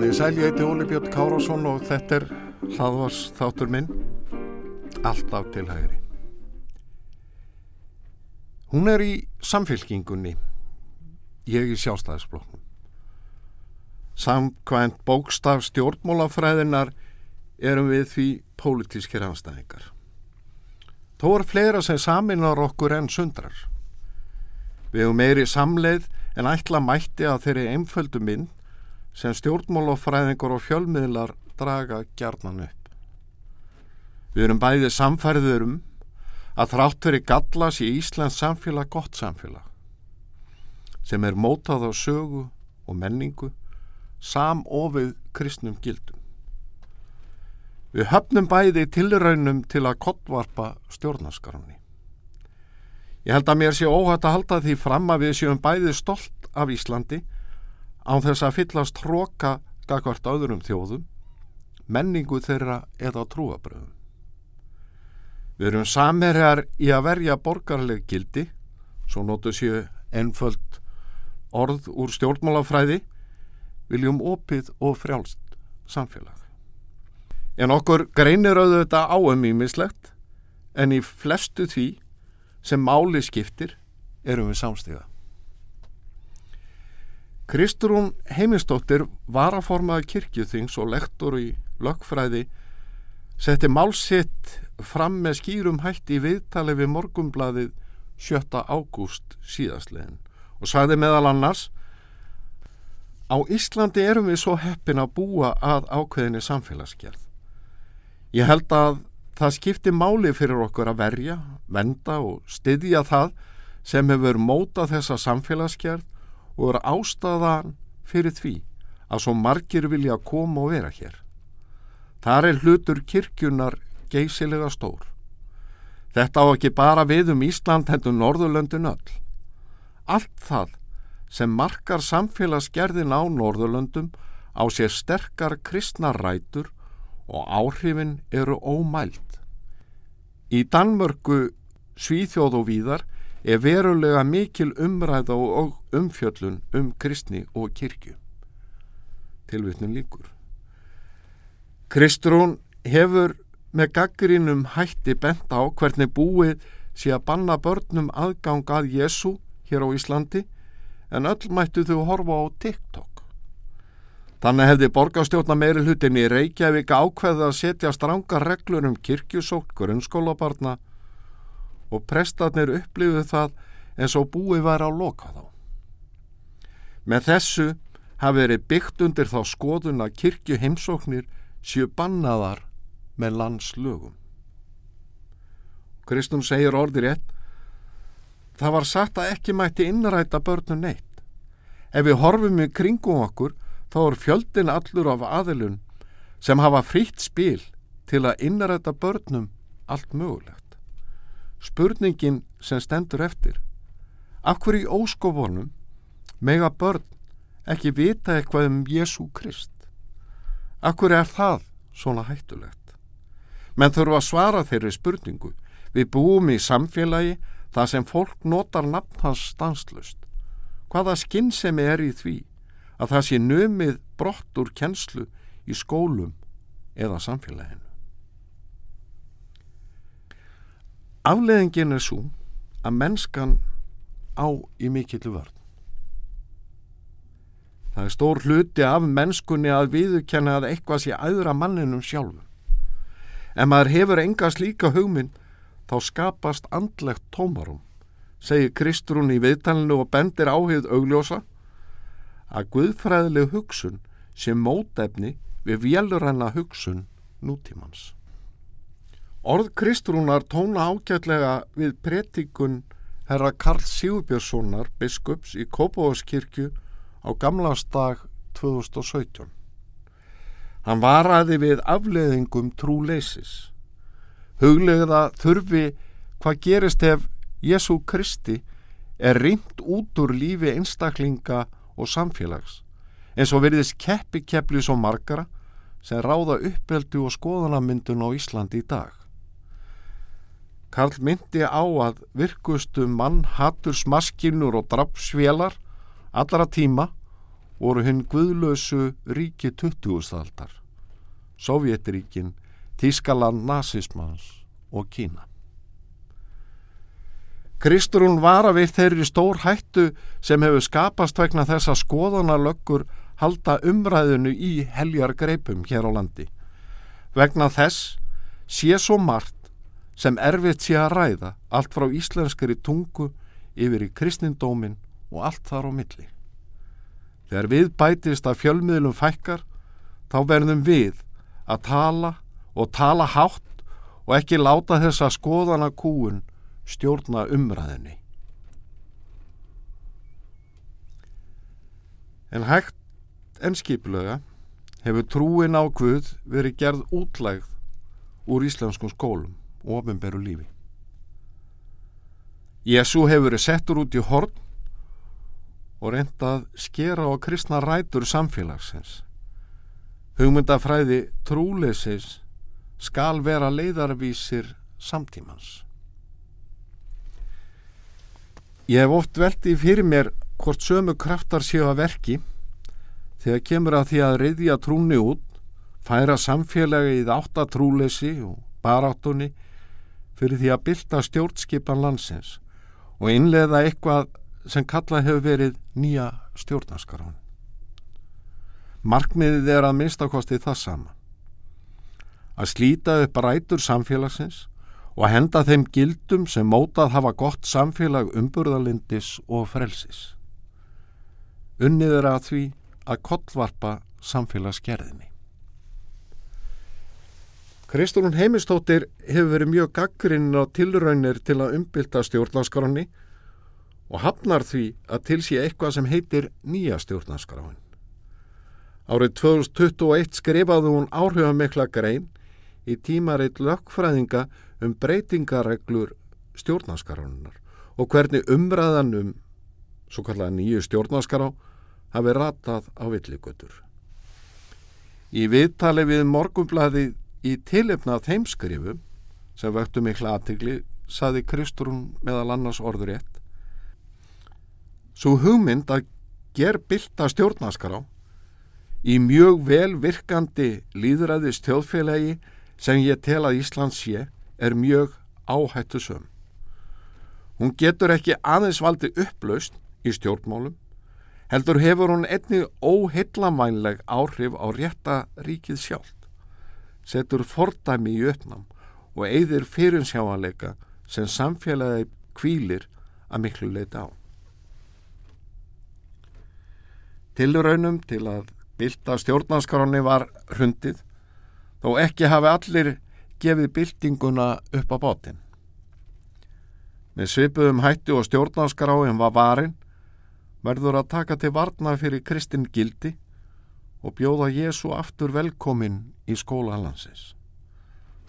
Komið í sæl, ég heiti Óli Björn Kárásson og þetta er hlaðvars þáttur minn, alltaf til hægri. Hún er í samfélkingunni, ég í sjálfstæðisbloknum. Samkvæmt bókstaf stjórnmólafræðinar erum við því pólitískir anstæðingar. Þó er fleira sem saminar okkur en sundrar. Við hefum meiri samleið en ætla mætti að þeirri einföldu mynd sem stjórnmálafræðingur og fjölmiðlar draga gjarnan upp. Við erum bæðið samfærður um að þrátt fyrir gallas í Íslands samfélag gott samfélag sem er mótað á sögu og menningu samofið kristnum gildum. Við höfnum bæði tilraunum til að kottvarpa stjórnaskarunni. Ég held að mér sé óhætt að halda því fram að við séum bæði stolt af Íslandi án þess að fyllast hróka gagvart öðrum þjóðum, menningu þeirra eða trúabröðum. Við erum samherjar í að verja borgarleg gildi, svo nótu séu ennföld orð úr stjórnmálafræði, viljum opið og frjálst samfélag. En okkur greinir auðvitað áum ímislegt, en í flestu því sem máli skiptir erum við samstíða. Kristrún Heimistóttir varaformaði kirkjuþings og lektor í lögfræði setti málsitt fram með skýrum hætti í viðtali við morgumblaðið 7. ágúst síðastlegin og sagði meðal annars Á Íslandi erum við svo heppin að búa að ákveðinni samfélagsgerð. Ég held að það skipti máli fyrir okkur að verja, venda og styðja það sem hefur mótað þessa samfélagsgerð og er ástæðan fyrir því að svo margir vilja koma og vera hér. Þar er hlutur kirkjunar geysilega stór. Þetta á ekki bara við um Ísland hendur Norðurlöndin öll. Allt það sem markar samfélagsgerðin á Norðurlöndum á sér sterkar kristnar rætur og áhrifin eru ómælt. Í Danmörku, Svíþjóð og víðar er verulega mikil umræða og umfjöllun um kristni og kirkju. Tilvittnum líkur. Kristrún hefur með gaggrínum hætti bent á hvernig búið sé að banna börnum aðgang að Jésu hér á Íslandi en öll mættu þau horfa á TikTok. Þannig hefði borgarstjórna meiri hlutin í Reykjavík ákveðið að setja stranga reglur um kirkjusók, grunnskólabarna og prestarnir upplifðu það eins og búið væri á loka þá. Með þessu hafi verið byggt undir þá skoðun að kirkju heimsóknir séu bannaðar með landslögum. Kristun segir orðir rétt, það var sagt að ekki mætti innræta börnum neitt. Ef við horfum í kringum okkur, þá er fjöldin allur af aðilun sem hafa frítt spil til að innræta börnum allt mögulegt. Spurningin sem stendur eftir, af hverju óskofunum mega börn ekki vita eitthvað um Jésu Krist? Af hverju er það svona hættulegt? Menn þurfa að svara þeirri spurningu. Við búum í samfélagi þar sem fólk notar nafn hans stanslust. Hvaða skinnsemi er í því að það sé nömið brott úr kennslu í skólum eða samfélaginu? Afleðingin er svo að mennskan á í mikillu vörð. Það er stór hluti af mennskunni að viðurkenna að eitthvað sé aðra manninum sjálfum. Ef maður hefur enga slíka hugmynd þá skapast andlegt tómarum, segir Kristrún í viðtalinu og bendir áhugð augljósa að guðfræðileg hugsun sé mótefni við vélurrenna hugsun nútímans. Orð Kristrúnar tóna ágætlega við pretikun herra Karl Sigurbjörnssonar biskups í Kópavóskirkju á gamlastag 2017. Hann varaði við afleðingum trúleisis. Huglegða þurfi hvað gerist ef Jésu Kristi er reynd út úr lífi einstaklinga og samfélags eins og veriðist keppi keppli svo margara sem ráða uppeldu og skoðanamyndun á Íslandi í dag. Karl myndi á að virkustu mann hattur smaskinur og drapsvélar allra tíma voru hinn guðlösu ríki 20. aldar, Sovjetríkin, Tískaland, nazismans og Kína. Kristrún var að við þeirri stór hættu sem hefur skapast vegna þess að skoðanarlöggur halda umræðinu í heljar greipum hér á landi. Vegna þess sé svo margt sem erfitt sé að ræða allt frá íslenskari tungu yfir í kristindómin og allt þar á milli. Þegar við bætist að fjölmiðlum fækkar, þá verðum við að tala og tala hátt og ekki láta þessa skoðana kúun stjórna umræðinni. En hægt en skiplega hefur trúin á Guð verið gerð útlægð úr íslenskum skólum ofinberu lífi. Jésu hefur verið settur út í horn og reyndað skera á kristna rætur samfélagsins. Hugmyndafræði trúlesis skal vera leiðarvísir samtímans. Ég hef oft veltið fyrir mér hvort sömu kraftar séu að verki þegar kemur að því að reyðja trúni út, færa samfélagi í áttatrúlesi og baráttunni fyrir því að bylta stjórnskipan landsins og innleða eitthvað sem kallað hefur verið nýja stjórnaskarán. Markmiðið er að minnstakosti það sama. Að slíta upp rætur samfélagsins og að henda þeim gildum sem mótað hafa gott samfélag umburðalindis og frelsis. Unnið er að því að kollvarpa samfélagsgerðinni. Kristúrun Heimistóttir hefur verið mjög gaggrinn á tilraunir til að umbylta stjórnarskránni og hafnar því að til sé eitthvað sem heitir nýja stjórnarskráin. Árið 2021 skrifaði hún áhrifamikla grein í tímaritt lögfræðinga um breytingareglur stjórnarskránunar og hvernig umræðan um svo kallega nýju stjórnarskrá hafi ratað á villigutur. Í viðtali við morgumblaði í tilefnað þeimskrifum sem vöktu mikla aðtigli saði Kristrún meðal annars orðurétt Svo hugmynd að ger bylta stjórnaskará í mjög vel virkandi líðræðist þjóðfélagi sem ég tel að Ísland sé er mjög áhættu söm. Hún getur ekki aðeins valdi upplaust í stjórnmálum, heldur hefur hún einni óheillamænleg áhrif á rétta ríkið sjálf, setur fordæmi í uppnám og eigðir fyrirsjáanleika sem samfélagi kvílir að miklu leita á. Tilraunum til að bylta stjórnarskráni var hrundið, þó ekki hafi allir gefið byltinguna upp á bátinn. Með svipuðum hættu og stjórnarskráin var varin, verður að taka til varna fyrir Kristinn Gildi og bjóða Jésu aftur velkomin í skóla landsins.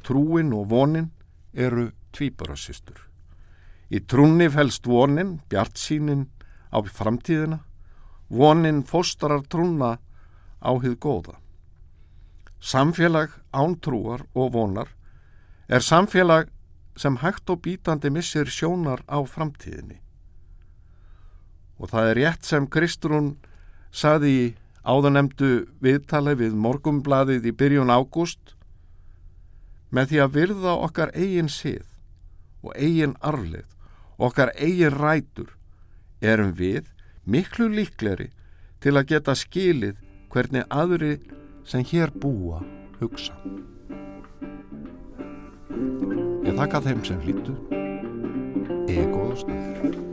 Trúin og vonin eru tvíbarassistur. Í trúni fælst vonin, bjart sínin á framtíðina, vonin fóstarar trúna á hið góða. Samfélag ántrúar og vonar er samfélag sem hægt og bítandi missir sjónar á framtíðinni. Og það er rétt sem Kristrún saði í áðanemdu viðtali við morgumbladið í byrjun ágúst með því að virða okkar eigin sið og eigin arlið og okkar eigin rætur erum við miklu líkleri til að geta skilið hvernig aðri sem hér búa hugsa. Ég þakka þeim sem hlýttu. Eða góða stöður.